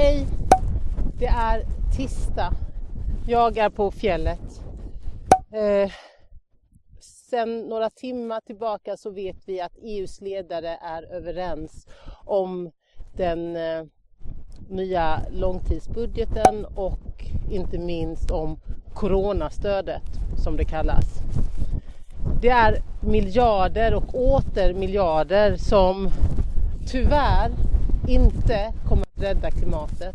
Hej! Det är tisdag. Jag är på fjället. Eh, sen några timmar tillbaka så vet vi att EUs ledare är överens om den eh, nya långtidsbudgeten och inte minst om coronastödet som det kallas. Det är miljarder och åter miljarder som tyvärr inte kommer rädda klimatet.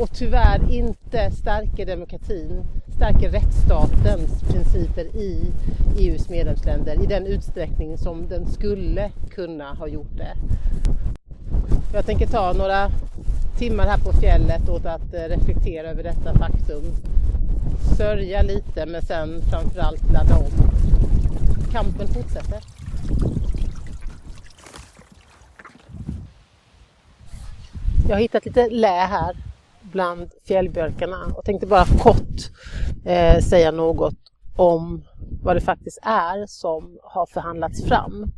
och tyvärr inte stärker demokratin, stärker rättsstatens principer i EUs medlemsländer i den utsträckning som den skulle kunna ha gjort det. Jag tänker ta några timmar här på fjället åt att eh, reflektera över detta faktum. Sörja lite men sen framförallt ladda om. Kampen fortsätter. Jag har hittat lite lä här bland fjällbjörkarna och tänkte bara kort eh, säga något om vad det faktiskt är som har förhandlats fram.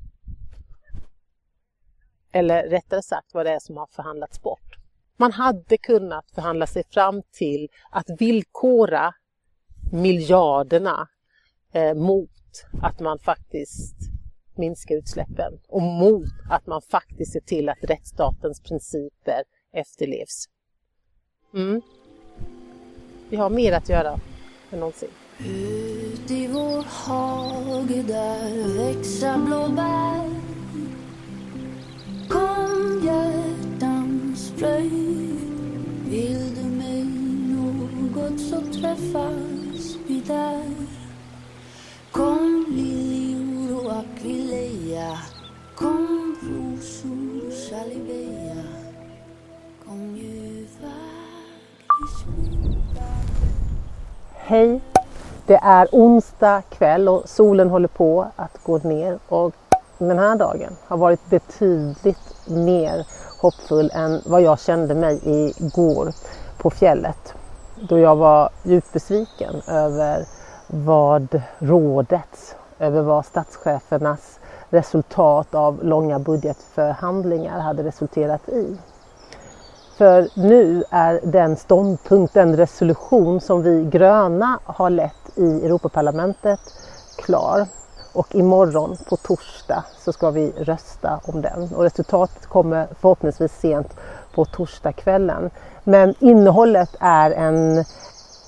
Eller rättare sagt vad det är som har förhandlats bort. Man hade kunnat förhandla sig fram till att villkora miljarderna eh, mot att man faktiskt minskar utsläppen och mot att man faktiskt ser till att rättsstatens principer efterlevs. Mm. Vi har mer att göra än någonsin. Ut i vår hage där växer blåbär så träffas vi där. Kom liljor och akvileja Kom rosor och salivea Kom ljuva Hej! Det är onsdag kväll och solen håller på att gå ner. Och den här dagen har varit betydligt mer hoppfull än vad jag kände mig igår på fjället. Då jag var djupt besviken över vad rådets, över vad statschefernas resultat av långa budgetförhandlingar hade resulterat i. För nu är den ståndpunkt, den resolution som vi gröna har lett i Europaparlamentet klar. Och imorgon på torsdag så ska vi rösta om den och resultatet kommer förhoppningsvis sent på torsdagskvällen. Men innehållet är en,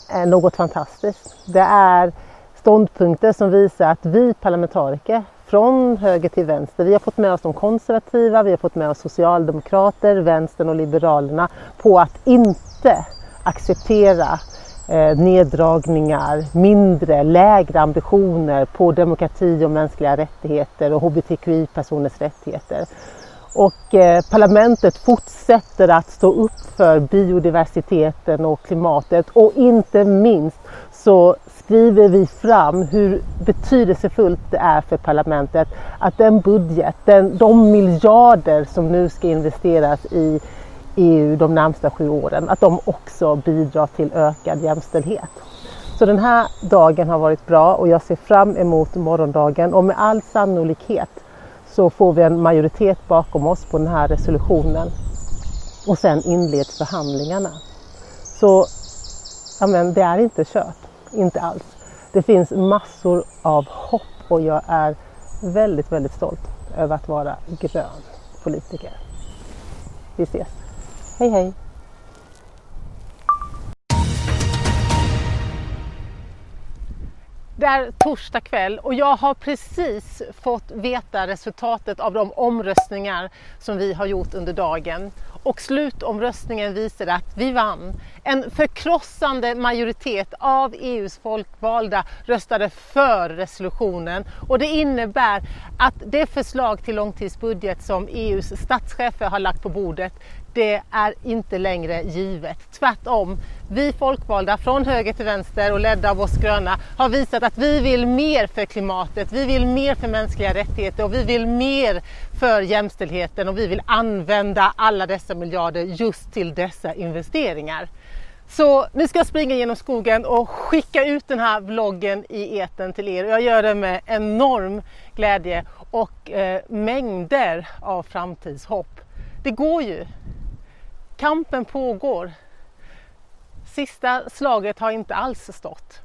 är något fantastiskt. Det är ståndpunkter som visar att vi parlamentariker från höger till vänster. Vi har fått med oss de konservativa, vi har fått med oss socialdemokrater, vänstern och liberalerna på att inte acceptera eh, neddragningar, mindre, lägre ambitioner på demokrati och mänskliga rättigheter och hbtqi-personers rättigheter. Och eh, parlamentet fortsätter att stå upp för biodiversiteten och klimatet och inte minst så skriver vi fram hur betydelsefullt det är för parlamentet att den budget, den, de miljarder som nu ska investeras i EU de närmsta sju åren, att de också bidrar till ökad jämställdhet. Så den här dagen har varit bra och jag ser fram emot morgondagen och med all sannolikhet så får vi en majoritet bakom oss på den här resolutionen och sen inleds förhandlingarna. Så ja men, det är inte kört. Inte alls. Det finns massor av hopp och jag är väldigt, väldigt stolt över att vara grön politiker. Vi ses. Hej hej! Det är torsdag kväll och jag har precis fått veta resultatet av de omröstningar som vi har gjort under dagen. Och slutomröstningen visade att vi vann. En förkrossande majoritet av EUs folkvalda röstade för resolutionen och det innebär att det förslag till långtidsbudget som EUs statschefer har lagt på bordet det är inte längre givet. Tvärtom, vi folkvalda från höger till vänster och ledda av oss gröna har visat att vi vill mer för klimatet, vi vill mer för mänskliga rättigheter och vi vill mer för jämställdheten och vi vill använda alla dessa miljarder just till dessa investeringar. Så nu ska jag springa genom skogen och skicka ut den här vloggen i eten till er. Jag gör det med enorm glädje och eh, mängder av framtidshopp. Det går ju. Kampen pågår. Sista slaget har inte alls stått.